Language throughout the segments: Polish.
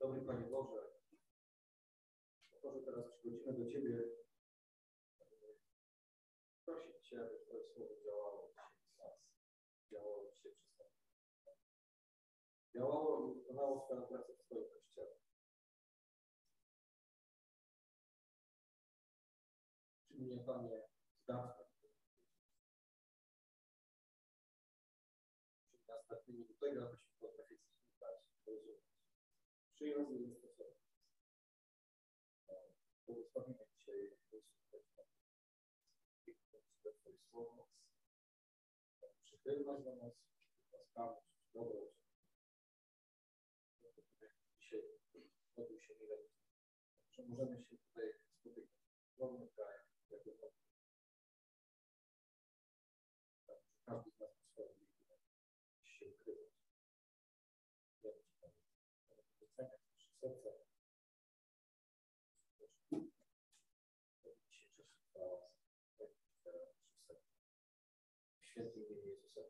Dobry Panie Boże, Boże, teraz przychodzimy do Ciebie prosić Cię, aby Twoje słowo działało dzisiaj w nas, działało dzisiaj przez nas. Działało i wykonało swoją pracę w swoim Kościele. Czyń mnie, Panie, zdatnym. Czyń nas zdatnymi do tego, abyśmy potrafili słuchać, rozumieć. Przyjąć i zastosować. Błogosławimy dzisiaj Twoje słowo, przychylność do nas, łaskawość, dobroć. Dzisiaj odbył się mile, że możemy się tutaj spotykać w wolnym kraju, jak to każdy z nas ma swoją Biblię, się ukrywać. Wiemy Ci, Panie, doceniać nasze serca, dzisiejszy chwała, w świętym imieniu Jezusa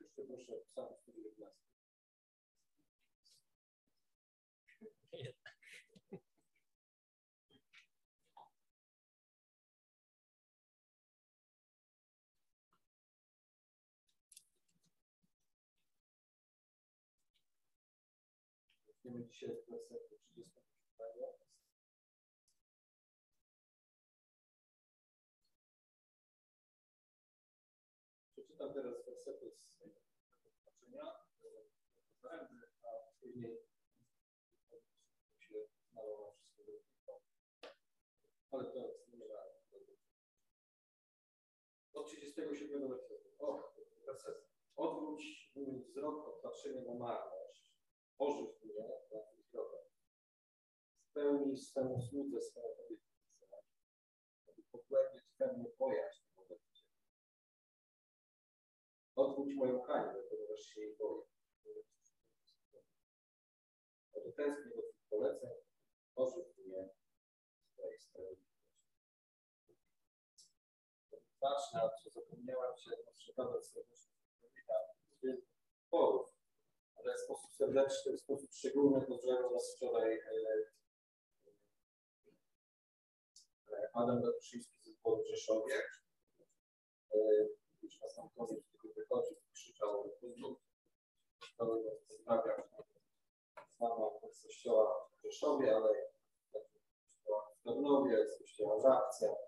Jeszcze proszę Psalm 119. Weźmiemy dzisiaj z wersetu 37. Przeczytam teraz wersety z zachęty, a później się znalazło wszystko Ale to zmierzamy. Od 37 wersetu. O, werset. Odwróć mój wzrok od patrzenia na marność. Ożyw mnie na tym wzrokiem. Spełnij swemu słudze swoją obietnicę, aby pogłębić we mnie bojaźń wobec Ciebie. Odwróć moją hańbę, ponieważ się jej boję. Oto tęsknię do Twych poleceń, ożyw mnie w Twojej sprawiedliwości. Na co zapomniałam się przekazać serdeczny z porów, ale w sposób serdeczny, w sposób szczególny pozdrowił nas wczoraj e, e, Adam Datuszyński z zespołu w Rzeszowie. E, już na sam koniec tego wychodził, Grazie.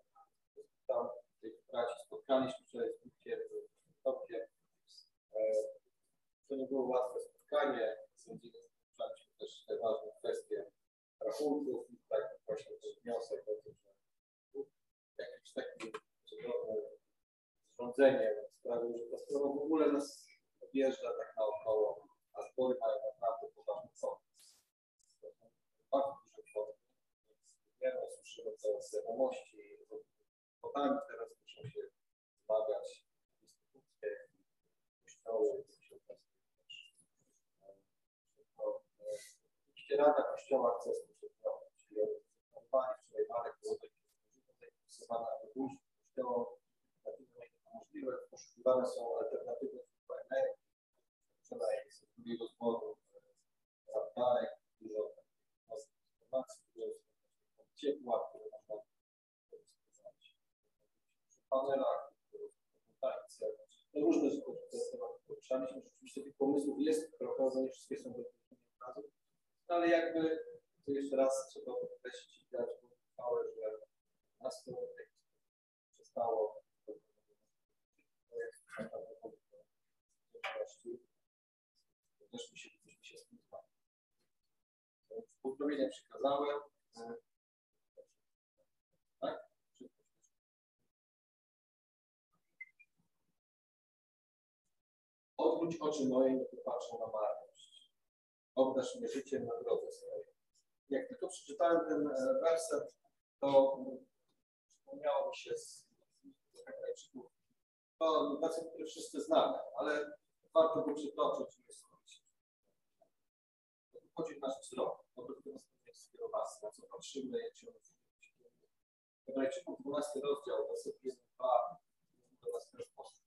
To jeszcze raz trzeba podkreślić i dać uchwałę, że nas to przestało też mi się, się spodobało. Pozdrowienia przekazałem. Tak? Odwróć oczy moje, nie popatrzą na marność. Obdasz mnie życiem na drodze swojej. Jak tylko przeczytałem ten werset, to przypomniało mi się z Hebrajczyków. To werset, który wszyscy znamy, ale warto go przytoczyć i wysłuchać. Chodzi nasz wzrok, do tego jest skierowany, na co patrzymy, jak się Hebrajczyków 12 rozdział, werset 1, 2, do nas sposób.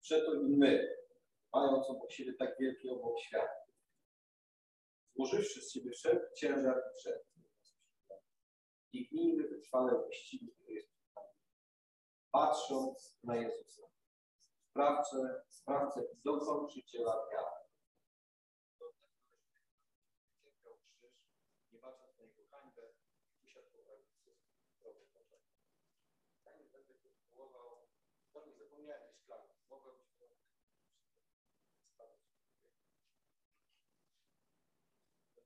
Przeto i my, mając obok siebie tak wielki obok świata. Złożywszy z siebie wszelki ciężar i wszelki biegnijmy wytrwale wyścigu, który jest. Patrząc na Jezusa, sprawcę, sprawcę i dokończyciela wiary. Cierpiał krzyż, nie bacząc na jego hańbę, usiadł po prawicy zdrowych oczach. Zanim będę kontynuował, to nie zapomniałem tej szklanki. Mogłem być to spadać.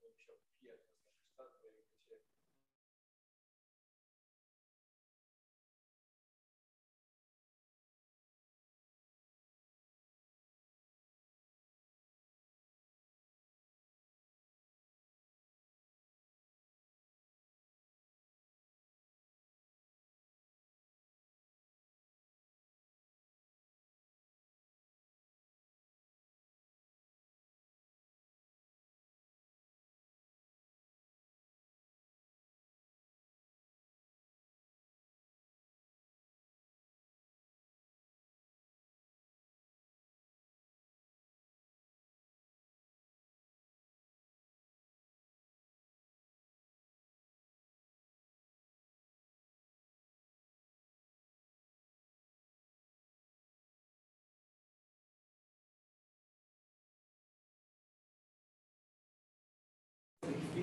Będę musiał pijać na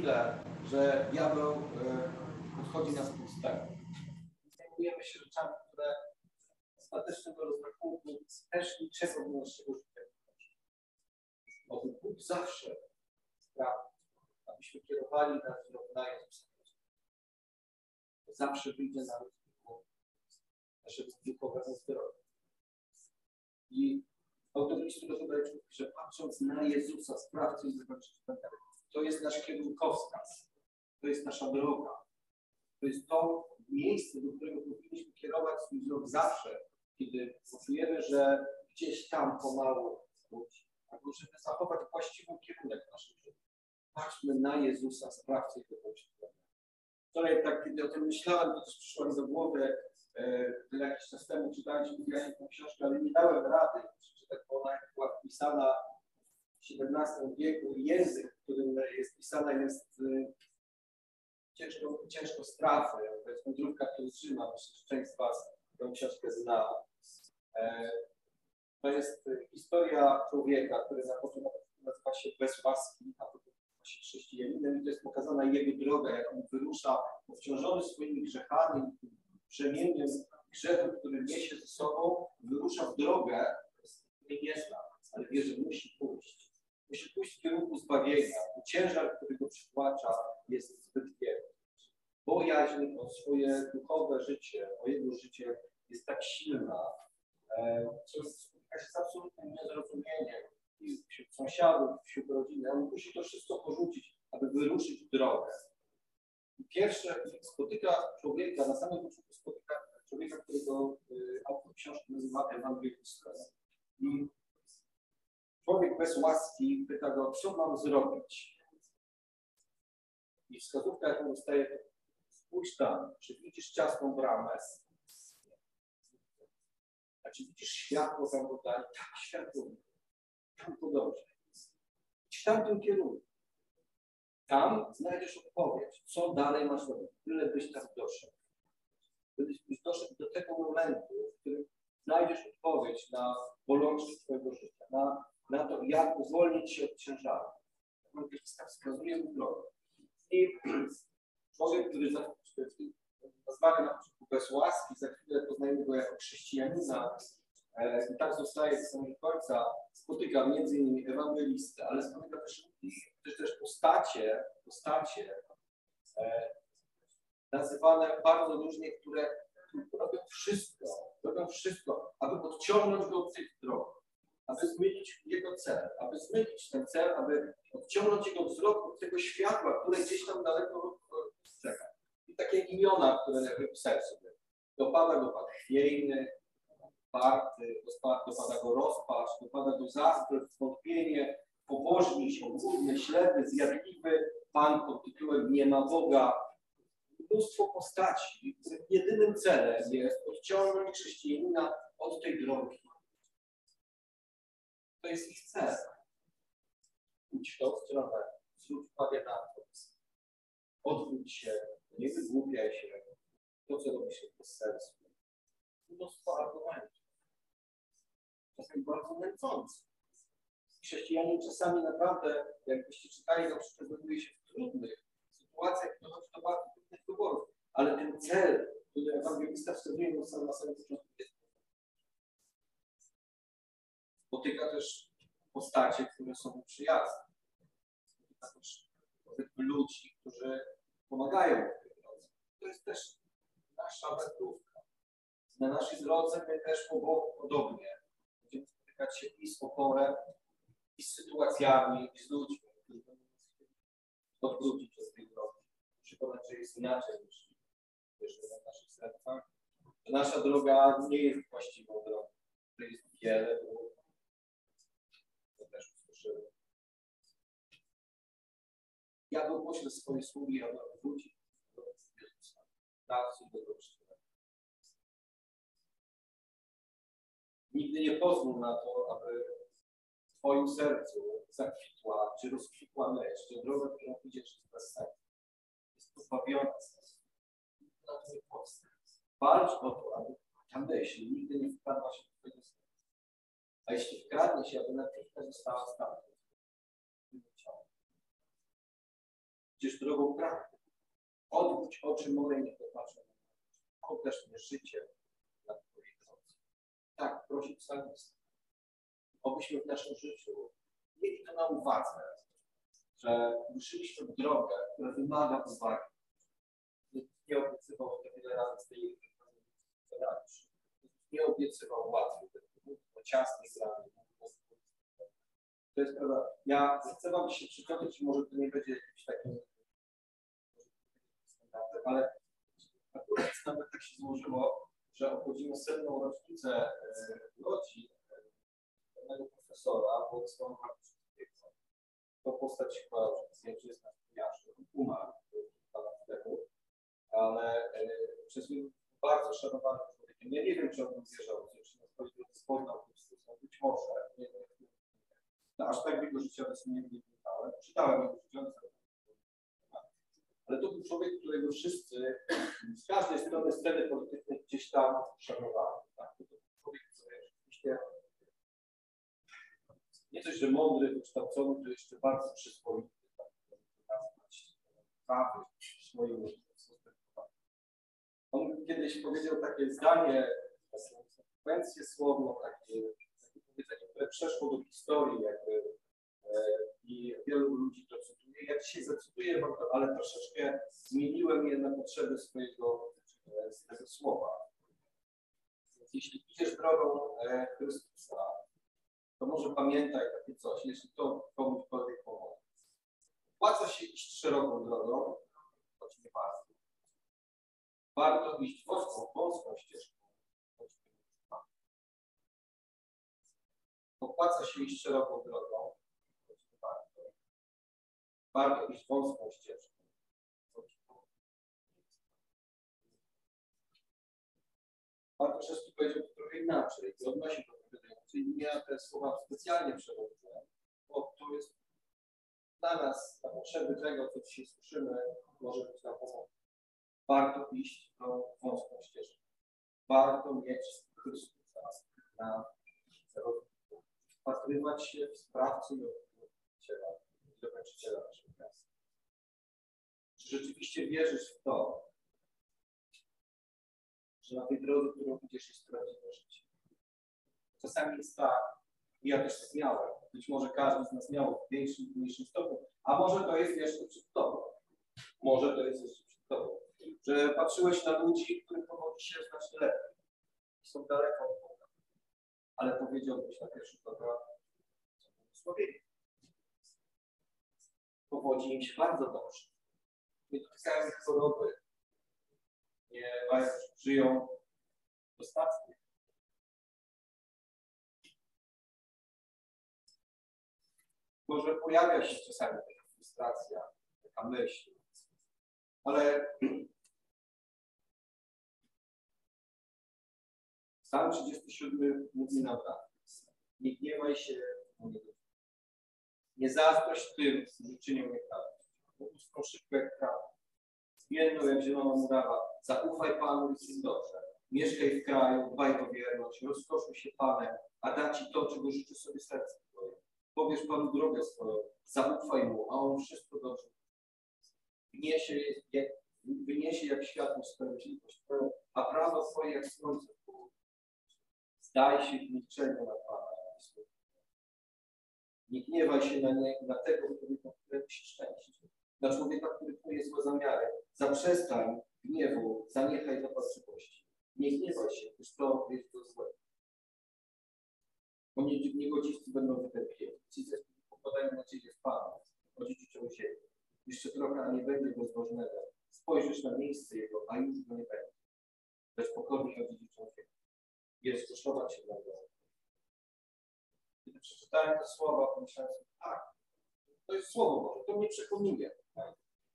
bo chwilę, że diabeł e, podchodzi nas pustego. Zajmujemy się rzeczami, które ostatecznego rozrachunku też niczego do naszego życia nie. Otóż Bóg zawsze sprawi, abyśmy kierowali nasz wzrok na Jezusa Chrystusa. Zawsze wyjdzie na naszego duchowego zdrowia. I autor listu do Hebrajczyków pisze, patrząc na Jezusa, sprawcę i zakończyciela to jest nasz kierunkowskaz, to jest nasza droga. To jest to miejsce, do którego powinniśmy kierować swój wzrok zawsze, kiedy poczujemy, że gdzieś tam pomału wróci. Albo żeby zachować właściwy kierunek naszym życiu. Patrzmy na Jezusa, sprawcę i dokończyciela. Wczoraj, tak, kiedy o tym myślałem, to też przyszło mi do głowy, e, jakiś czas temu się tę książkę, ale nie dałem rady przeczytać, bo ona była wpisana w XVII wieku język, którym jest pisana, jest y, ciężko, ciężko strawy. To jest wędrówka pielgrzyma, myślę, że część z Was tę książkę zna. E, to jest historia człowieka, który na początku nazywa się bez łaski, a potem nazywa się chrześcijaninem i to jest pokazana jego droga, jak on wyrusza obciążony swoimi grzechami, brzemieniem grzechu, który niesie ze sobą, wyrusza w drogę, nie zna, ale wie, że musi pójść musi pójść w kierunku zbawienia. Ciężar, który go przytłacza, jest zbyt wielki. Bojaźń o swoje duchowe życie, o jego życie jest tak silna, e, co spotyka się z absolutnym niezrozumieniem i wśród sąsiadów, wśród rodziny. On musi to wszystko porzucić, aby wyruszyć w drogę. I pierwsze spotyka człowieka, na samym początku spotyka człowieka, którego y, autor książki nazywa Ewangelistą. Bez łaski pyta go, co mam zrobić? I wskazówka, jaką dostaje, spójrz tam, czy widzisz ciasną bramę? A czy widzisz światło tam w? Tak, światło. Tam. Idź w tamtym kierunku. Tam znajdziesz odpowiedź, co dalej masz robić, tyle byś tam doszedł. Byś doszedł do tego momentu, w którym znajdziesz odpowiedź na bolączki Twojego życia, na na to, jak uwolnić się od ciężaru. Ewangelista wskazuje mu drogę. I człowiek, który nazwany na początku bez łaski, za chwilę poznajemy go jako chrześcijanina e, i tak zostaje do samego końca, spotyka między innymi ewangelistę, ale spotyka też, też, też postacie, postacie e, nazywane bardzo różnie, które robią wszystko, robią wszystko, aby podciągnąć go od tych drog aby zmienić jego cel, aby zmienić ten cel, aby odciągnąć jego wzrok od tego światła, które gdzieś tam daleko czeka. I takie imiona, które wypisałem sobie. Dopada go pan chwiejny, party, dopada go rozpacz, dopada go zazdrość, zwątpienie, pobożny, siągłówny, ślepy, zjadliwy, pan pod tytułem Nie ma Boga. Mnóstwo postaci, jedynym celem jest odciągnąć chrześcijanina od tej drogi To jest ich cel. Pójdź w tą stronę, zwróć uwagę na to. Odwróć się, nie wygłupiaj się. To, co robisz, jest bez sensu. Mnóstwo argumentów. Czasem bardzo męczące. Chrześcijanie czasami naprawdę, jakbyście czytali, przykład znajduje się w trudnych sytuacjach, dochodzi do bardzo trudnych wyborów. Ale ten cel, który ewangelista wskazuje na samym początku, jest spotyka też postacie, które są mu przyjazne. Spotyka też ludzi, którzy pomagają w tej drodze. To jest też nasza wędrówka. Na naszej drodze my też podobnie będziemy spotykać się i z oporem, i z sytuacjami, i z ludźmi, którzy będą odwrócić od tej drogi. Przekonać, że jest inaczej niż w naszych sercach. Nasza droga nie jest właściwą drogą, że jest wiele dróg. Usłyszymy. Ja go poślę swoje sługi, aby wrócił do Jezusa. Dawcy do Nigdy nie pozwól na to, aby w Twoim sercu zakwitła czy rozkwitła myśl, że droga, którą idziesz, jest bez sensu. Jest pozbawiona sensu. Walcz o to, aby ta myśl nigdy nie wkradła się do Twojego serca. A jeśli wkradnie się, aby natychmiast została stamtąd. Idziesz drogą prawdy. Odwróć oczy moje, niech popatrzą. Pokaż mnie życie na Twojej drodze. Tak, prosi psalmista. Obyśmy w naszym życiu mieli to na uwadze, że ruszyliśmy w drogę, która wymaga uwagi. Nie obiecywał to wiele razy z tej. Nie obiecywał łatwych, o ciasnych ramy. To jest prawda. Ja chcę Wam się przytoczyć, może to nie będzie jakimś takim ale akurat nawet tak się złożyło, że obchodzimy setną rocznicę urodzin pewnego profesora Władysława Marczyńskiego. To postać chyba już jest na Jaszu, umarł kilka lat temu, ale przez mnie bardzo szanowany człowiekiem. Ja nie wiem, czy on wierzał, czy na swojej nie. No, aż tak jego życiorys nie wnikałem. Czytałem jego życiorys, ale to był człowiek, którego wszyscy z każdej strony sceny politycznej gdzieś tam szanowali. Tak? To był człowiek, który rzeczywiście nie coś, że mądry, wykształcony, to jeszcze bardzo przyswoity. Tak? Prawy w swoim On kiedyś powiedział takie zdanie, sekwencję słowną, takie powiedzenie, które przeszło do historii jakby e, i wielu ludzi to cytuje. Ja dzisiaj zacytuję ale troszeczkę zmieniłem je na potrzeby swojego tego słowa. Jeśli idziesz drogą e, Chrystusa, to może pamiętaj takie coś, jeśli to komuśkolwiek pomoże. Opłaca się iść szeroką drogą, choć nie bardzo. Warto iść wąską, wąską ścieżką, choć nie Opłaca się iść szeroką drogą, warto. Warto iść wąską ścieżką. Pan troszeczkę powiedział to trochę inaczej i odnosi do tego, czyli ja te słowa specjalnie przewodzę, bo to jest dla nas, na potrzeby tego, co dzisiaj słyszymy, może być na pomoc. Warto iść tą wąską ścieżką. Warto mieć Chrystusa na celu. Wpatrywać się w sprawcy i odkryciela, dokończyciela naszego miasta. Czy rzeczywiście wierzysz w to, że na tej drodze, którą idziesz, jest prawdziwe życie. Czasami jest tak, i ja też tak miałem, być może każdy z nas miał w większym lub mniejszym stopniu, a może to jest jeszcze przed tobą. Może to jest jeszcze przed tobą. Że patrzyłeś na ludzi, których powodzi się znacznie lepiej. Są daleko. Ale powiedziałbyś na pierwszy program, co błogosławienie. Powodzi im się bardzo dobrze. Nie dotykają ich choroby, nie mają, żyją dostatnie. Może pojawia się czasami taka frustracja, taka myśl, ale Psalm 37 mówi tak. Nie gniewaj się są niegodziwi. Nie zazdrość tym, którzy czynią nieprawość. Ubóstwo szybko jak prawo. Zmienną jak zielona murawa. Zaufaj Panu i czyń dobrze. Mieszkaj w kraju, dbaj o wierność, rozkoszuj się Panem, a da Ci to, czego życzy sobie serce Twoje. Powiesz Panu drogę swoją, zaufaj Mu, a On wszystko dobrze. Wniesie jak, wyniesie jak światło sprawiedliwość Twoją, a prawo Twoje jak słońce w Zdaj się w milczeniu na Pana. Nie gniewaj się na, nie, na tego, który się szczęście. Na człowieka, który knuje złe zamiary. Zaprzestań gniewu, zaniechaj dopatrzywości. Nie gniewaj się, gdyż to jest to złe. Bo niegodziwcy będą wytępieni. Ci ze pokładają nadzieję w Panu, odziedziczą ziemię. Jeszcze trochę, a nie będzie bezbożnego. Spojrzysz na miejsce jego, a już go nie będzie. Lecz pokornie odziedziczą ziemię. Jest się dla Boga. Kiedy przeczytałem te słowa, pomyślałem sobie, tak, to jest słowo Boże, to mnie przekonuje.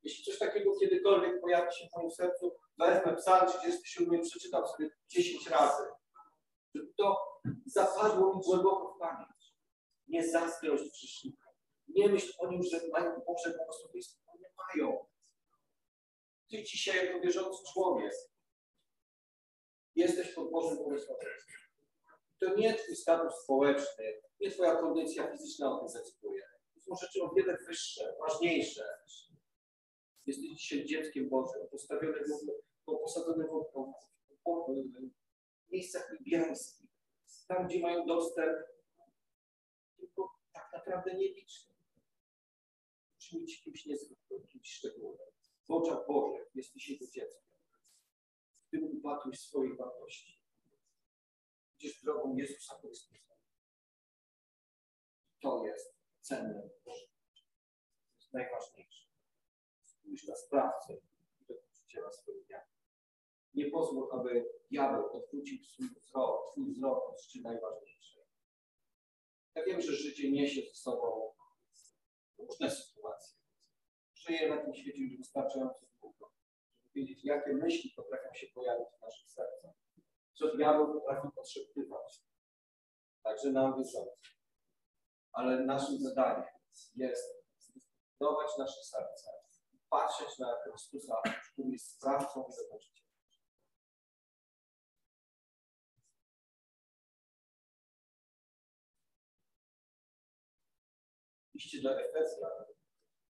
Jeśli coś takiego kiedykolwiek pojawi się w moim sercu, wezmę psalm 37 przeczytam sobie 10 razy. Żeby to zapadło mi głęboko w pamięć. Nie zazdrość grzesznika. Nie myśl o nim, że mają Boże błogosławieństwo, bo nie mają. Ty dzisiaj jako wierzący człowiek jesteś pod Bożym błogosławieństwem. To nie twój status społeczny, nie twoja kondycja fizyczna o tym decyduje. To są rzeczy o wiele wyższe, ważniejsze. Jesteś dzisiaj dzieckiem Bożym, postawiony w, posadzony w, miejscach niebiańskich, tam, gdzie mają dostęp tylko tak naprawdę nieliczny. Musimy być kimś niezwykłym, kimś szczególnym. W oczach Bożych jesteś Jego dzieckiem. W tym upatruj swoich wartości. Idziesz drogą Jezusa Chrystusa. To jest cenne. To jest najważniejsze. Spójrz na sprawcę i dokończyciela swojego dnia. Nie pozwól, aby diabeł odwrócił swój wzrok, twój wzrok od rzeczy najważniejszej. Ja wiem, że życie niesie ze sobą różne sytuacje. Żyję na tym świecie już wystarczająco długo, żeby wiedzieć, jakie myśli potrafią się pojawić w naszych sercach. Co diabeł potrafi podszeptywać. Także nam wierzącym. Ale naszym zadaniem jest zbudować nasze serca, patrzeć na Chrystusa, który jest sprawcą i zakończycielem. Liście do Efezjan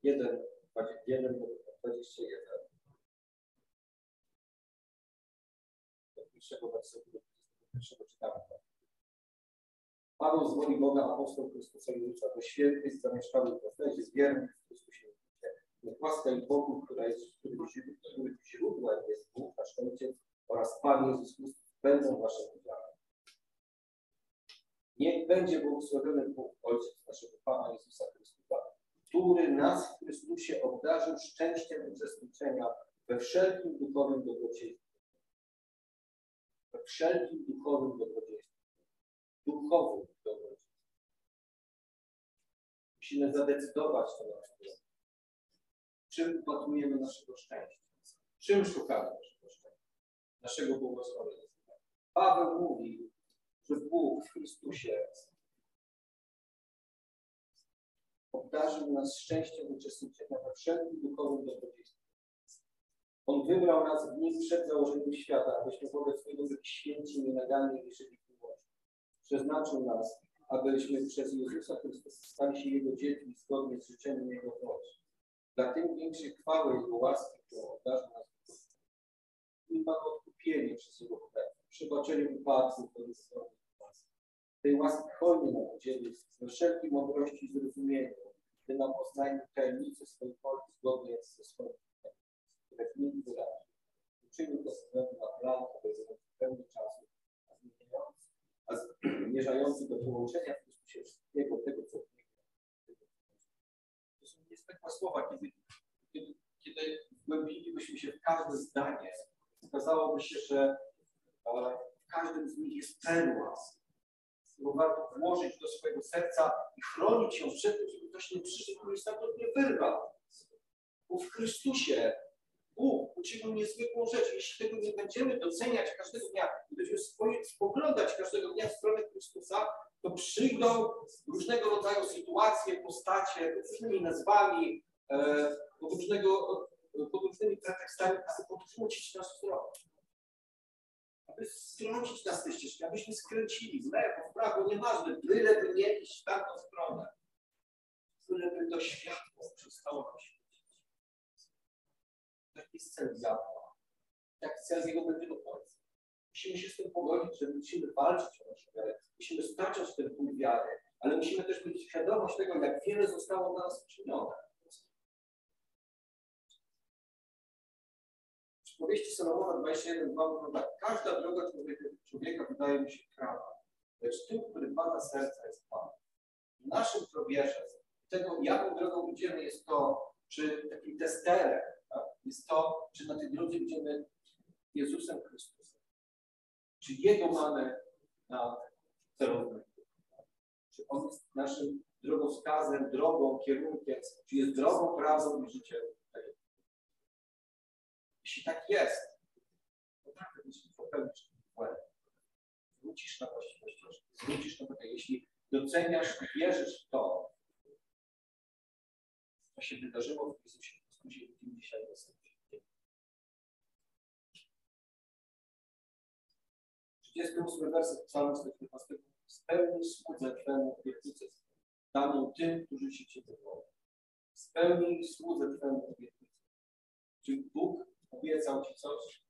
1, 1 21. Do pierwszego wersetu, do pierwszego czytamy. Paweł z woli Boga, apostoł Chrystusa Jezusa, do świętych zamieszkały w Efezie, z wiernych w Chrystusie Niech łaska i Bogu, która jest, który, który źródłem jest Bóg, nasz Ojciec oraz Pan Jezus Chrystus będą waszym udziałem. Niech będzie błogosławiony Bóg, Ojciec naszego Pana Jezusa Chrystusa, który nas w Chrystusie obdarzył szczęściem uczestniczenia we wszelkim duchowym dobrodziejstwie. Wszelkim duchowym dobrodziejstwie. Duchowym dobrodziejstwie. Musimy zadecydować to nasz Czym upatrujemy naszego szczęścia? Czym szukamy naszego szczęścia? Naszego błogosławieństwa. Paweł mówi, że Bóg w Chrystusie obdarzył nas szczęściem uczestniczenia we wszelkim duchowym dobrodziejstwie. On wybrał nas w nim przed założeniem świata, abyśmy wobec Niego byli święci, nienaganni i żyli w miłości. Przeznaczył nas, abyśmy przez Jezusa Chrystusa stali się Jego dziećmi zgodnie z życzeniem Jego woli. Dla tym większej chwały Jego łaski, którą obdarzył nas i ma odkupienie przez Jego krew, przebaczenie upadków do strony tej łaski hojnie nam udzieli we wszelkiej mądrości i zrozumieniu, gdy nam poznajmy tajemnice swojej woli zgodnie ze swoim które w nim wyrazi. Uczynił to względu na plan obowiązujący pełny czasu, a zmierzający do połączenia w Chrystusie wszystkiego tego, co w. To są niezwykłe słowa, kiedy, kiedy, kiedy wgłębilibyśmy się w każde zdanie, okazałoby się, że w każdym z nich jest perła, którą warto włożyć do swojego serca i chronić ją przed tym, żeby ktoś nie przyszedł i nie wyrwał. Bo w Chrystusie Bóg uczynił niezwykłą rzecz. Jeśli tego nie będziemy doceniać każdego dnia, będziemy spoglądać każdego dnia w stronę Chrystusa, to przyjdą różnego rodzaju sytuacje, postacie, różnymi nazwami, e, pod, różnego, pod różnymi pretekstami, aby podrzucić nas stronę. Aby strącić nas tej ścieżki, abyśmy skręcili w lewo, w prawo, nieważne, byleby nie iść w tamtą stronę. Byleby to światło przestało. Taki jest cel diabła. Taki cel jego będzie do końca. Musimy się z tym pogodzić, że musimy walczyć o naszą wiarę. Musimy staczać ten punkt wiary, ale musimy też mieć świadomość tego, jak wiele zostało dla nas uczynione. Powieści Salomona 21, 2 mówią tak, każda droga człowieka, człowieka wydaje mi się prawa, lecz tym, który bada serca jest Pan. Naszym probierze tego, jaką drogą idziemy, jest to, czy takim testerem? Jest to, czy na tej drodze idziemy Jezusem Chrystusem. Czy Jego mamy na celowniku? Czy On jest naszym drogowskazem, drogą, kierunkiem? Czy jest drogą, prawdą i życiem? Jeśli tak jest, to tak, jeśli popełnisz błęd, wrócisz na właściwość ścieżkę, wrócisz na drogę. Jeśli doceniasz i wierzysz w to, co się wydarzyło w Jezusie Chrystusie, w dzisiaj jesteś. 38 werset Psalmu 115. Spełnij słudze Twemu obietnicę daną tym, którzy się Ciebie boją. Spełnij słudze Twemu obietnicę. Czy Bóg obiecał Ci coś?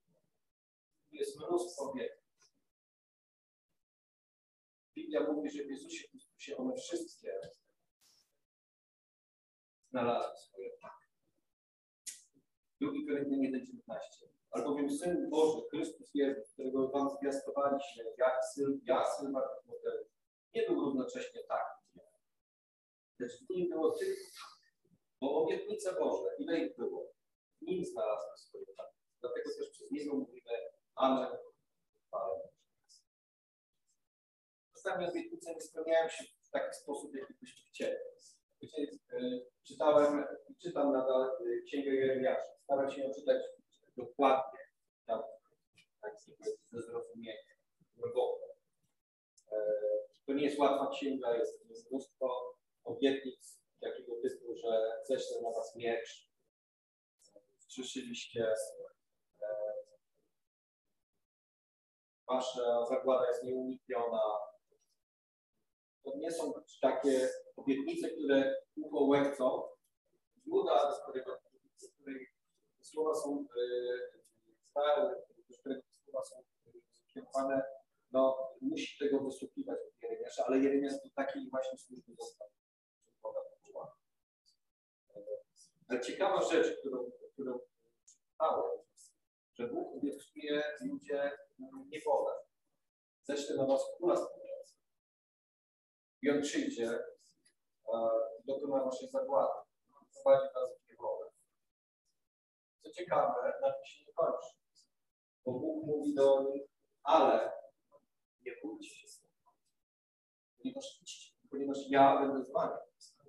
Jest mnóstwo obietnic. Biblia mówi, że w Jezusie Chrystusie one wszystkie znalazły swoje tak. Drugi Koryntian 1,19 albowiem Syn Boży, Chrystus Jezus, którego Wam zwiastowaliśmy, jak syn, ja, syn Mateusz, nie był równocześnie taki. Lecz w nim było tylko tak, bo obietnice Boże, ile ich było, w nim znalazły swoje tak. Dlatego też przez niego mówimy Amen. Czasami obietnice nie spełniają się w taki sposób, jaki byśmy chcieli. Wiecie, e, czytałem, czytam nadal e, Księgę Jeremiasza. Staram się ją czytać dokładnie, tak, tak ze zrozumieniem, głęboko. E, to nie jest łatwa księga, jest mnóstwo obietnic takiego typu, że ześlę na was miecz, słyszeliście, e, wasza zagłada jest nieunikniona. To nie są takie obietnice, które ucho łechcą. Juda, z którego, słowa są stałe, do którego słowa są skierowane, no musi tego wysłuchiwać od Jeremiasza, ale Jeremiasz do takiej właśnie służby został. Ale ciekawa rzecz, którą, którą czytałem, że Bóg obiecuje ludzie niewolę. Ześlę na was króla stworzenia. I on przyjdzie, dokona waszej zagłady, prowadzi was w. Co ciekawe, na tym się nie kończy. Bo Bóg mówi do nich, ale nie bójcie się z. Ponieważ, ponieważ ja będę z wami.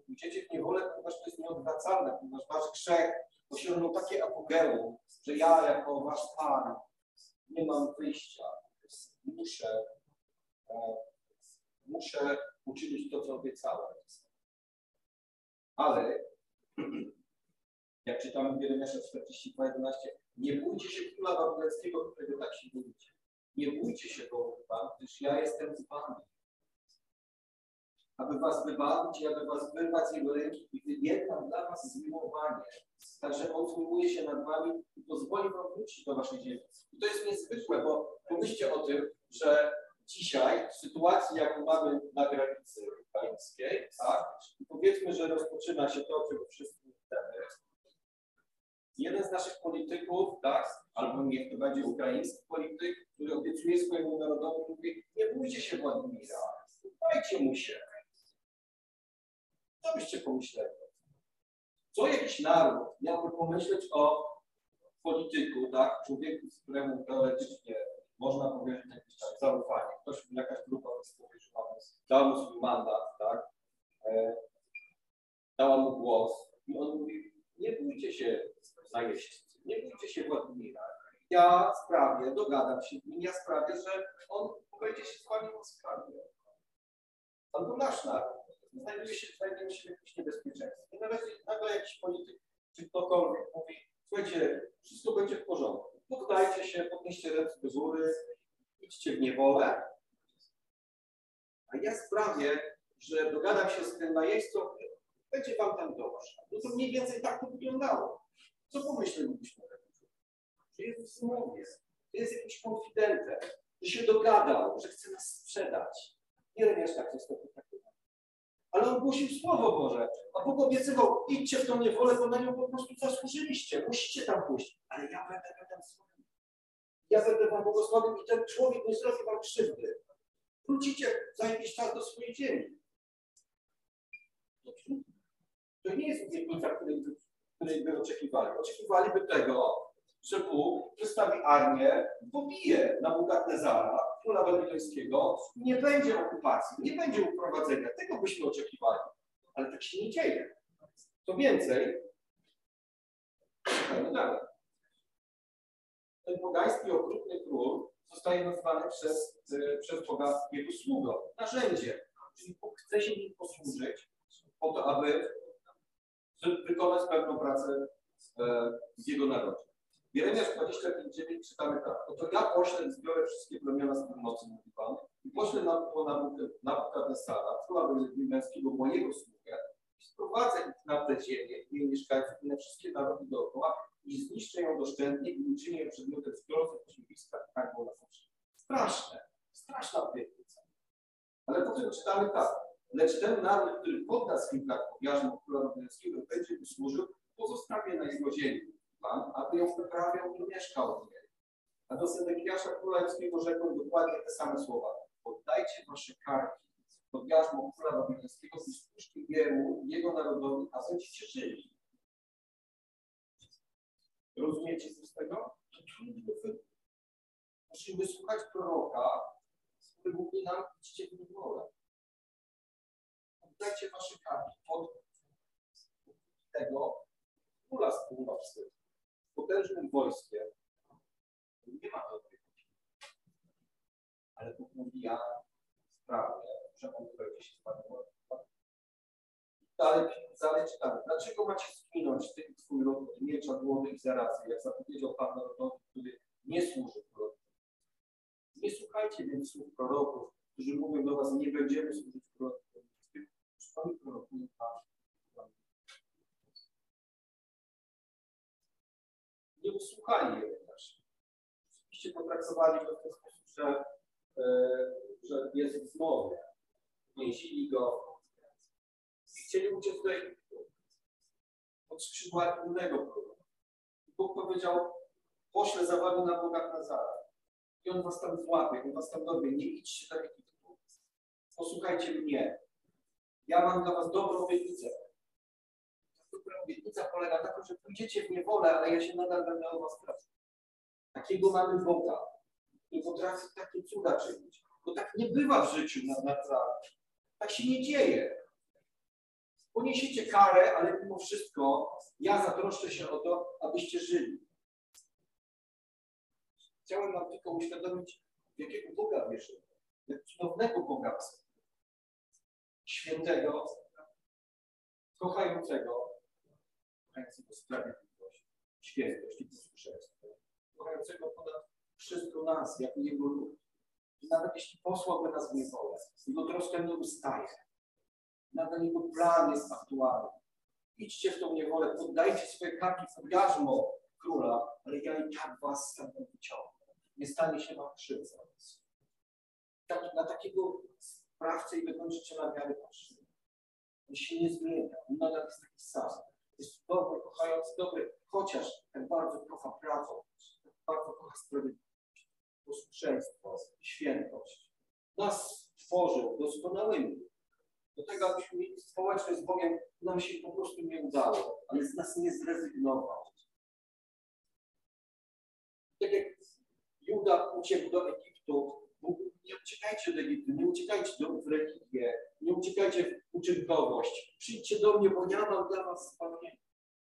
Pójdziecie w niewolę, ponieważ to jest nieodwracalne, ponieważ wasz grzech osiągnął takie apogeum, że ja jako wasz Pan nie mam wyjścia. Muszę, e, muszę uczynić to, co obiecałem. Ale jak czytamy w Jeremiasza 42:11, nie bójcie się króla babilońskiego, którego tak się boicie. Nie bójcie się go, Pan, gdyż ja jestem z wami. Aby was wybawić i aby was wyrwać z jego ręki i wyjednam dla was zmiłowanie. Także on zmiłuje się nad wami i pozwoli wam wrócić do waszej ziemi. I to jest niezwykłe, bo pomyślcie o tym, że dzisiaj w sytuacji, jaką mamy na granicy ukraińskiej, tak, powiedzmy, że rozpoczyna się to, czego wszyscy chcemy, jeden z naszych polityków, tak, albo niech to będzie ukraiński polityk, który obiecuje swojemu narodowi, mówi, nie bójcie się Władimira, dajcie mu się. Co byście pomyśleli? Co jakiś naród miałby pomyśleć o polityku, tak, człowieku, z któremu teoretycznie można powiedzieć jakiś tam zaufanie. Ktoś, jakaś grupa powierzyła mu, dała mu swój mandat, tak, e, dała mu głos i on mówi, nie bójcie się najeźdźcy, nie bójcie się Władimira. Ja sprawię, dogadam się z nim, ja sprawię, że on będzie się z wami łaskawie. albo nasz naród znajduje się, znajduje się w jakimś niebezpieczeństwie. I nagle jakiś polityk czy ktokolwiek mówi, słuchajcie, wszystko będzie w porządku. Poddajcie się, podnieście ręce do góry, idźcie w niewolę. A ja sprawię, że dogadam się z tym najeźdźcą, będzie wam tam dobrze. No to mniej więcej tak to wyglądało. Co pomyślelibyśmy o takim Że jest w zmowie, że jest jakimś konfidentem, że się dogadał, że chce nas sprzedać. Jeremiasz tak niestety traktował. Ale on głosił Słowo Boże, a Bóg obiecywał, idźcie w tą niewolę, bo na nią po prostu zasłużyliście, musicie tam pójść. Ale ja będę tam z. Ja będę wam błogosławił i ten człowiek nie zrobi wam krzywdy. Wrócicie za jakiś czas do swojej ziemi. To nie jest obietnica, której, której by oczekiwali. Oczekiwaliby tego, że Bóg przedstawi armię, pobije Nabukadnezara, króla babilońskiego, nie będzie okupacji, nie będzie uprowadzenia. Tego byśmy oczekiwali. Ale tak się nie dzieje. Co więcej. Ten pogański okrutny król zostaje nazwany przez, przez Boga jego sługą, narzędzie. Czyli Bóg chce się nim posłużyć po to, aby wykonać pewną pracę e, w jego narodzie. Jeremiasz 25,9 czytamy tak. Oto ja poślę, zbiorę wszystkie plemiona z północy, mówi i poślę na, na, Nabukadnesara, króla babilońskiego, mojego sługę, i sprowadzę ich na tę ziemię jej mieszkańców i na wszystkie narody dookoła i zniszczę ją doszczętnie i uczynię ją przedmiotem zbiorów, pośmiewiska tak było na zawsze. Straszne, straszna obietnica. Ale potem czytamy tak. Lecz ten naród, który podda swym karkowiarzom króla babilońskiego, będzie mu służył, pozostawię na jego ziemi Pan, aby ją wyprawiał i mieszkał w niej. A do Sedekiasza Królewskiego rzekł dokładnie te same słowa. Poddajcie wasze karki pod jarzmo króla babilońskiego i spójrzcie jemu, jego narodowi, a będziecie żyli. Rozumiecie coś z tego? Musimy słuchać proroka, który mówi nam, idźcie w niewolę. Poddajcie wasze karki pod tego króla z północny potężnym wojskiem nie ma dobrej Ale Bóg mówi, ja sprawię, że on będzie się z Panem Dalej, dalej czytamy. Dlaczego macie zginąć ty i twój od miecza, głowy i zarazy, jak zapowiedział Pan narodowi, który nie służy prorokom? Nie słuchajcie więc słów proroków, którzy mówią do was, nie będziemy służyć prorokom. Nie usłuchali też. Oczywiście potraktowali go w ten sposób, że, e, że jest w zmowie. Więzili go i chcieli uciec Egiptu. Pod skrzydła innego proroka. Bóg powiedział, poślę za wami na Boga Nazara. I on was tam złapie, on was tam dorwie. Nie idźcie do Egiptu. Posłuchajcie mnie. Ja mam dla was dobrą obietnicę obietnica polega na tym, że pójdziecie w niewolę, ale ja się nadal będę o was. Takiego mamy Boga, który potrafi takie cuda czynić. Bo tak nie bywa w życiu naturalnym. Tak się nie dzieje. Poniesiecie karę, ale mimo wszystko ja zatroszczę się o to, abyście żyli. Chciałem nam tylko uświadomić, jakiego Boga wierzymy. Jak cudownego Boga Świętego, kochającego, kochającego sprawiedliwość, świętość i posłuszeństwo, kochającego ponad wszystko nas, jako Jego lud. I nawet jeśli posłałby nas w niewolę, Jego troska nie ustaje. Nadal Jego plan jest aktualny. Idźcie w tą niewolę, poddajcie swoje karki w jarzmo króla, ale ja i tak was stamtąd wyciągnę. Nie stanie się wam krzywda. Tak, na takiego sprawcę i wykończyciela wiary patrzymy. On się nie zmienia. On nadal jest taki sam jest dobry, kochający dobry, chociaż tak bardzo kocha prawo, tak bardzo kocha sprawiedliwość, posłuszeństwo, świętość. Nas stworzył doskonałymi. Do tego, abyśmy mieli społeczność z Bogiem, nam się po prostu nie udało, ale z nas nie zrezygnował. Tak jak Juda uciekł do Egiptu, nie uciekajcie do Egiptu, nie uciekajcie do, w religię, nie uciekajcie w uczynkowość. Przyjdźcie do mnie, bo ja mam dla was zbawienie.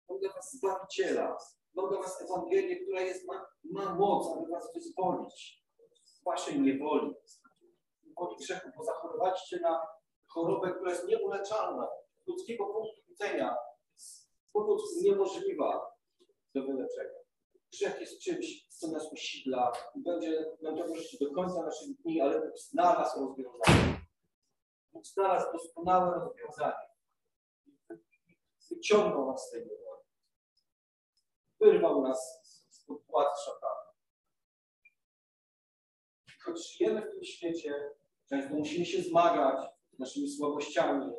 Mam dla was Zbawiciela. Mam dla was Ewangelię, która jest, ma, ma moc, aby was wyzwolić z waszej niewoli, niewoli grzechu, bo zachorowaliście na chorobę, która jest nieuleczalna, z ludzkiego punktu widzenia, po prostu niemożliwa do wyleczenia. Grzech jest czymś, co nas usidla i będzie nam towarzyszyć do końca naszych dni, ale Bóg znalazł rozwiązanie. Bóg znalazł doskonałe rozwiązanie. Wyciągnął nas z tej niewoli. Wyrwał nas spod władzy szatana. Choć żyjemy w tym świecie, często musimy się zmagać z naszymi słabościami,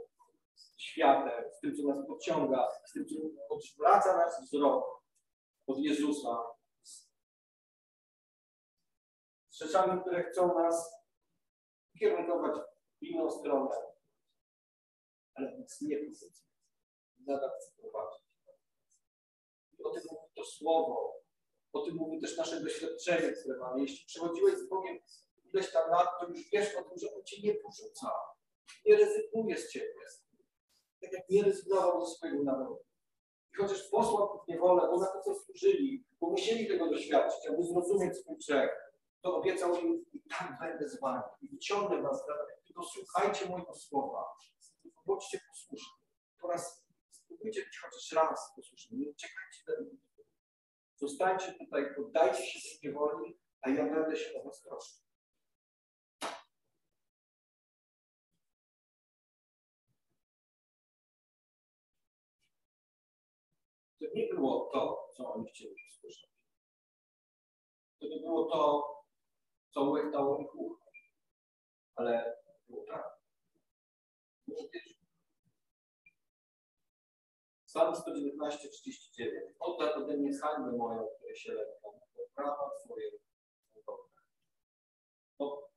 z światem, z tym, co nas podciąga, z tym, co odwraca nas wzrok od Jezusa. Rzeczami, które chcą nas kierunkować w inną stronę, ale nas nie pozycja. Nadal chce prowadzić. I o tym mówi to słowo, o tym mówi też nasze doświadczenie, które mamy. Jeśli przechodziłeś z Bogiem ileś tam lat, to już wiesz o tym, że On cię nie porzuca, nie rezygnuje z ciebie. Tak jak nie rezygnował ze swojego narodu. I chociaż posłał w niewolę, bo na to co służyli, bo musieli tego doświadczyć, aby zrozumieć swój grzech, to obiecał im, i tak będę z wami, i wyciągnę was, tylko słuchajcie mojego słowa, bądźcie posłuszni. Po raz spróbujcie być chociaż raz posłuszni, nie uciekajcie do mnie. Zostańcie tutaj, poddajcie się tej niewoli, a ja będę się o was troszczył. To nie było to, co oni chcieli usłyszeć. To nie było to, co łechtało ich ucho, ale było tak. Psalm 119, 39. Oddaj ode mnie hańbę moją, której się lękam, bo prawa Twoje są dobre. No,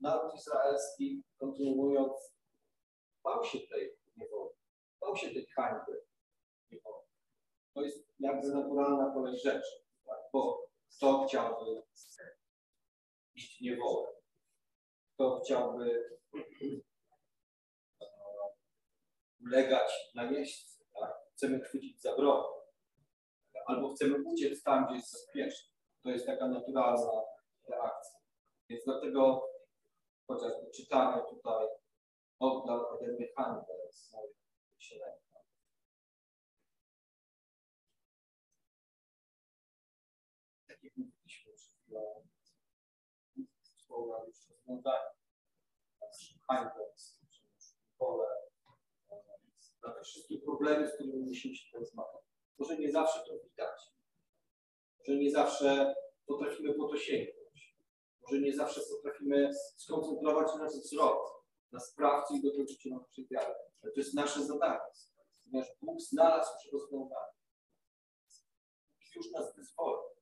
naród izraelski, kontynuując, bał się tej niewoli, bał się tej hańby niewoli. To jest jakby naturalna kolej rzeczy, tak? bo kto chciałby iść niewolę? Kto chciałby ulegać najeźdźcy? Tak? Chcemy chwycić za broń. Albo chcemy uciec tam, gdzie jest bezpiecznie. To jest taka naturalna reakcja. Więc dlatego chociażby czytamy tutaj oddal ode mnie hańbę z wysielenia. Hańbę, pole, na te wszystkie problemy, z którymi musimy się teraz zmagać. Może nie zawsze to widać. Może nie zawsze potrafimy po to sięgnąć. Może nie zawsze potrafimy skoncentrować nasz wzrok na sprawcy i dokończyć naszej wiary. Ale to jest nasze zadanie. Ponieważ Bóg znalazł już rozwiązanie. Już nas wyzwolił.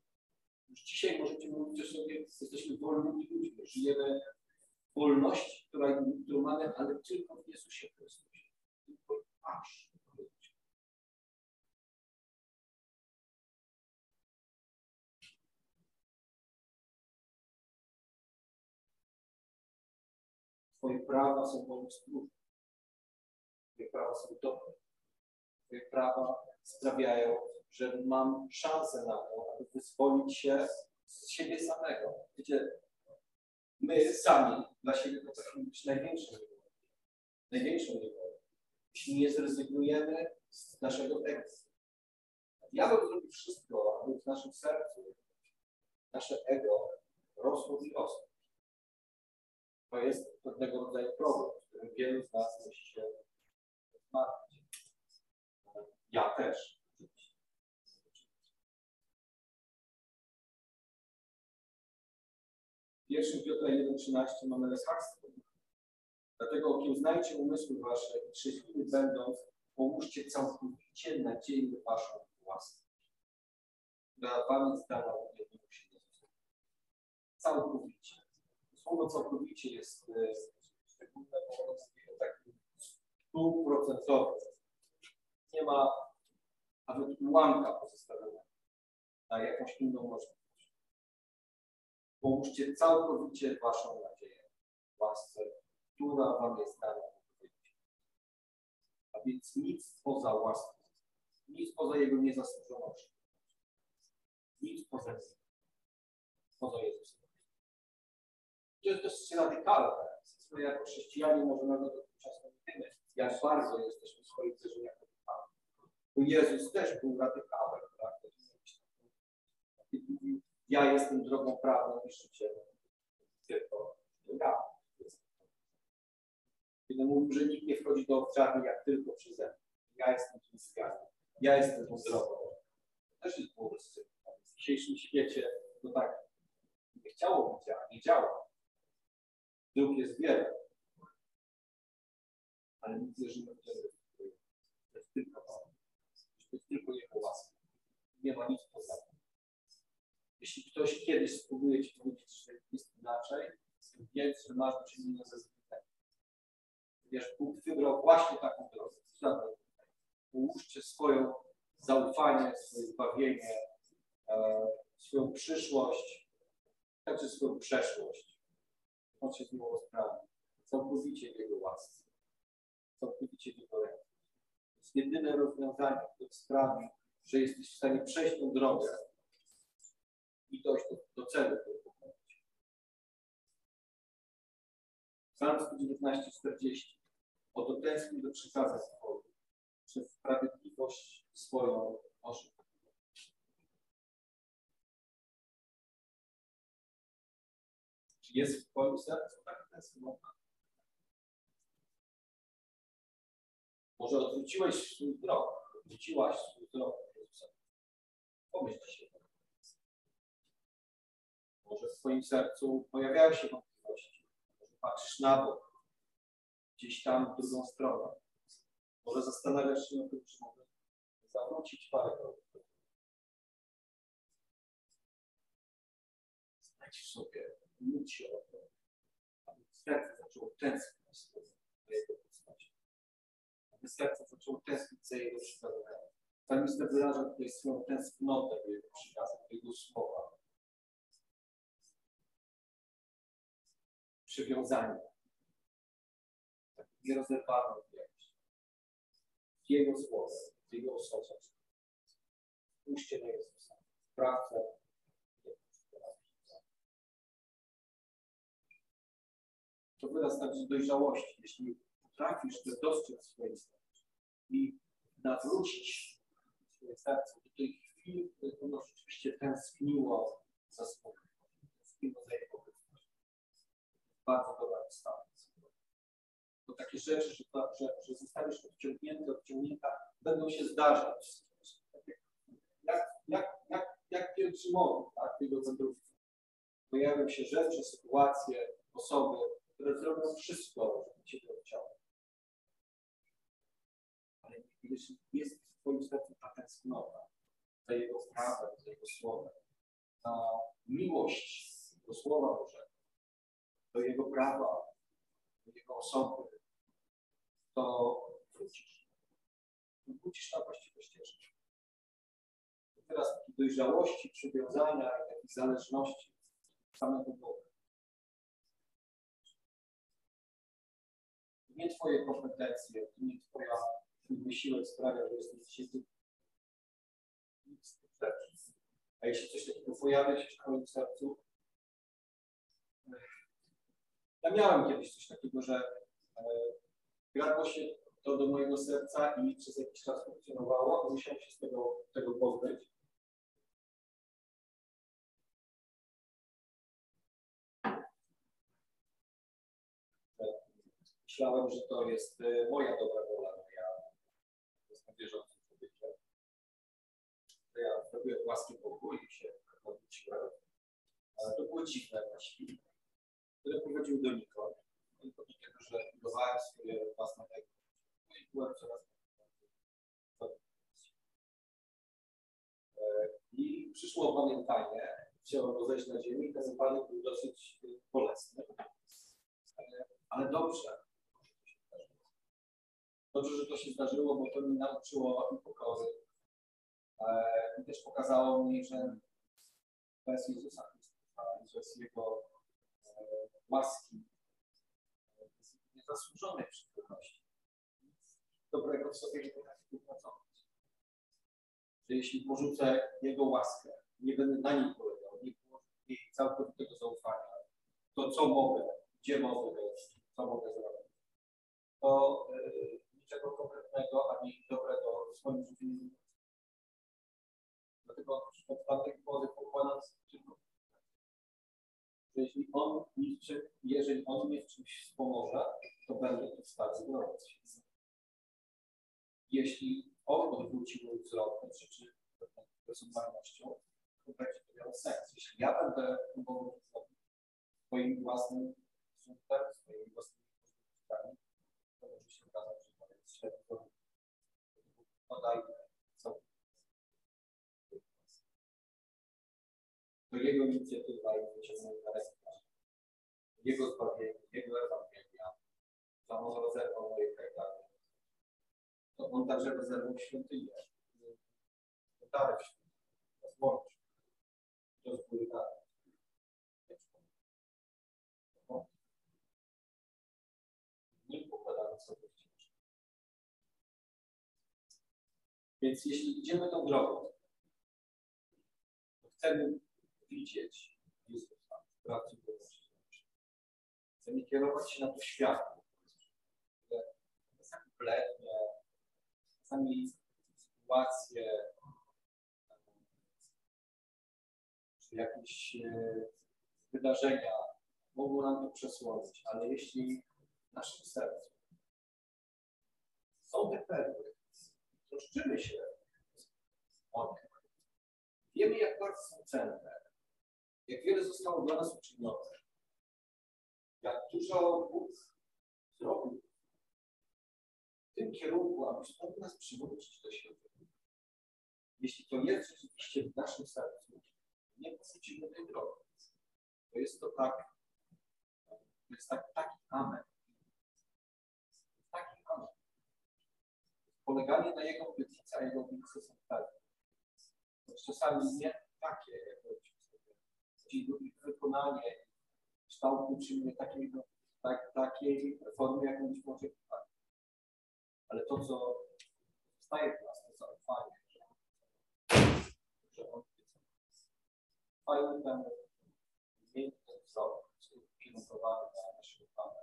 Już dzisiaj możecie mówić o sobie, jesteśmy wolnymi ludźmi. Żyjemy w wolności, która, którą mamy, ale tylko w Jezusie Chrystusie. Tylko aż. Twoje prawa są słuszne. Twoje prawa są dobre. Twoje prawa sprawiają, że mam szansę na to, aby wyzwolić się z siebie samego. Wiecie, my sami dla siebie potrafimy być największą niewolą. Największą niewolą. Jeśli nie zrezygnujemy z naszego ego. Diabeł zrobi wszystko, aby w naszym sercu nasze ego rosło i rosło. To jest pewnego rodzaju problem, z którym wielu z nas musi się zmagać. Ja też. W pierwszym Piotra 1,13 mamy lekarstwo. Dlatego okiełznajcie umysły wasze i trzeźwiły będąc, połóżcie całkowicie nadzieję waszą własną. Dla wam jest dana jednego się Całkowicie. Słowo całkowicie jest e, szczególne, ono jest takim stuprocentowym. Nie ma nawet ułamka pozostawiona na jakąś inną możliwość. Połóżcie całkowicie waszą nadzieję w łasce, która wam jest dana. A więc nic poza łaską, nic poza jego niezasłużonością, nic poza nim, poza Jezusem. To jest dosyć radykalne. My jako chrześcijanie może nawet nie wiemy, jak bardzo jesteśmy w swoich radykałami. Bo Jezus też był radykałem, prawda? Kiedy mówił, ja jestem drogą prawdą i życiem, tylko ja jestem. Kiedy mówił, że nikt nie wchodzi do owczarni jak tylko przeze mnie. Ja jestem tym drzwiami. Ja jestem tą drogą. Też jest rozstrzygnięte. W dzisiejszym świecie to tak nie chciało być, a nie działa. Dróg jest wiele. Ale my w to, że to jest tylko to. To jest tylko Jego łaska. Nie ma nic poza tym. Jeśli ktoś kiedyś spróbuje Ci powiedzieć, że jest inaczej, wiedz, że masz do czynienia ze zbytem. Wiesz, Bóg wybrał właśnie taką drogę. Zabrał. Ułóżcie swoje zaufanie, swoje zbawienie, e, swoją przyszłość, także swoją przeszłość. On się z nią rozprawi. Całkowicie w Jego łasce. Całkowicie w Jego ręce. Jest jedyne rozwiązanie, które sprawi, że jesteś w stanie przejść tą drogę i dojść do, do celu, który pokonać. Psalm 119:40. Oto tęsknię do przykazań swoich, przez sprawiedliwość swoją oszukał. Czy jest w Twoim sercu taka tęsknota? Może odwróciłeś swój wzrok, odwróciłaś swój wzrok Jezusa. Pomyśl się. Może w Twoim sercu pojawiają się wątpliwości. Może patrzysz na bok, gdzieś tam w drugą stronę. Może zastanawiasz się nad tym, czy mogę zawrócić parę kroków. Znajdź w sobie, módl się o to, aby serce zaczęło tęsknić za serce zaczęło tęsknić za Jego przykazaniami. Psalmista wyraża tutaj swoją tęsknotę do Jego przykazań, do Jego słowa. Przywiązanie. Tak nierozerwalną więź. W Jego słowie, w Jego osobie. Spójrzcie na Jezusa. Sprawcę to wyraz także dojrzałości. Jeśli potrafisz to dostrzec swoje serce i nawrócić swoje serce do tej chwili, w której ono rzeczywiście tęskniło za spokój, tęskniło za jego obecność. Bardzo dobra wystawa. To takie rzeczy, że, to, że, że zostaniesz odciągnięty, odciągnięta, będą się zdarzać. Jak, jak, jak, jak pielgrzymowi, tak, jego wędrówki. Pojawią się rzeczy, sytuacje, osoby, które zrobią wszystko, żeby Cię odciągnąć. Jeśli jest w Twoim sercu ta tęsknota za Jego prawem, za Jego słowem, za miłość do Słowa Bożego, do Jego prawa, do Jego osoby, to wrócisz. Wrócisz na właściwą ścieżkę. I teraz takiej dojrzałości, przywiązania i takiej zależności samego Boga. nie Twoje kompetencje, nie Twoja Twój wysiłek sprawia, że jesteś rzeczy. A jeśli coś takiego pojawia się w Twoim sercu, ja miałem kiedyś coś takiego, że e, się to do mojego serca i przez jakiś czas funkcjonowało, musiałem się z tego, tego pozbyć. myślałem, że to jest e, moja dobra wola, wierzącym człowiekiem. Ja zrobiłem łaski Bogu i się odwróciłem. To było dziwne właściwie, które prowadził donikąd. Tylko dlatego, że budowałem swoje własne ego. No i byłem coraz e, I przyszło opamiętanie, chciałem go zejść na ziemię i ten upadek był dosyć bolesny. Ale dobrze, Dobrze, że to się zdarzyło, bo to mi nauczyło pokory. E, I też pokazało mi, że bez Jezusa Chrystusa bez Jego e, łaski, bez niezasłużonej przychylności, dobrego w sobie nie potrafi wypracować. Że jeśli porzucę Jego łaskę, nie będę na niej polegał, nie położę jej całkowitego zaufania, to co mogę, gdzie mogę wejść, co mogę zrobić to y, niczego konkretnego ani dobrego w swoim życiu nie zrobił. Dlatego od tamtej pory pokładam tylko że jeśli on jeżeli on mnie w czymś wspomoże, to będę to w stanie zrobić. Jeśli on odwróci mój wzrok na rzeczy personalnością, to będzie to miało sens. Jeśli ja będę próbował zrobić swoim własnym sądem, swoimi własnymi możliwościami, to może się okazać, że średnio. Podajmy co. To jego inicjatywa i wyciągnięcie na rękę. Jego zbawienie, Jego Ewangelia, to On rozerwał moje kajdany. To On także rozerwał świątynię. Darek świątyni, rozłączył. Góry dalej. Nie pokładamy sobie wciąż. Więc jeśli idziemy tą drogą, chcemy widzieć Jezusa w prawdziwości. Chcemy kierować się na to światło, które czasami blednie, czasami sytuacje, czy jakieś e, wydarzenia mogą nam to przesłonić, ale jeśli w naszym sercu są te perły, troszczymy się o nie, wiemy jak bardzo są cenne, jak wiele zostało dla nas uczynione, jak dużo Bóg zrobił w tym kierunku, aby stąd nas przywrócić do siebie. Jeśli to jest rzeczywiście w naszym sercu, nie porzucimy tej drogi. To jest to tak, to jest tak, taki amen. Taki amen. Poleganie na Jego obietnicy, a Jego obietnice są pewne. Czasami nie takie, jak sobie, wykonanie kształtu czyni takiego, tak, takiej formy, jaką być może tak. Ale to, co zostaje w nas, to zaufanie, że, że On ten zmienić ten wzrok, ukierunkowany na naszego Pana.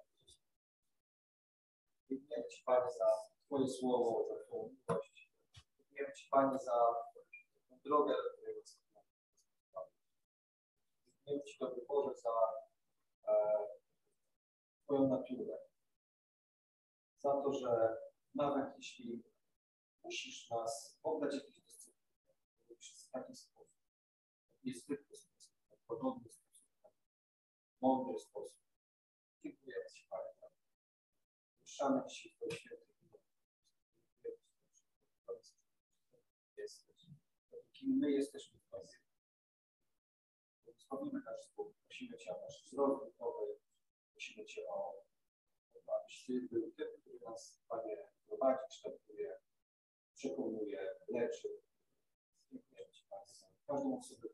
Dziękujemy Ci, Panie, za Twoje słowo, za Twoją miłość. Dziękujemy Ci, Panie, za tę drogę do Twojego Syna. Dziękujemy Ci, Dobry Boże, za e, Twoją naturę. Za to, że nawet jeśli musisz nas oddać jakiś dyscyplin, robisz w taki sposób, niezwykły sposób, podobny sposób, mądry sposób. Dziękujemy Ci, Panie. Puszczamy Ci Twoje święte jesteś. Kim my jesteśmy w Tobie. Błogosławimy nasz sposób. Prosimy Cię o nasz wzrok duchowy. Prosimy Cię o to, abyś Ty był tym, który nas, Panie, prowadzi, kształtuje, przekonuje, leczy. Dziękujemy Ci, Panie, każdą osobę,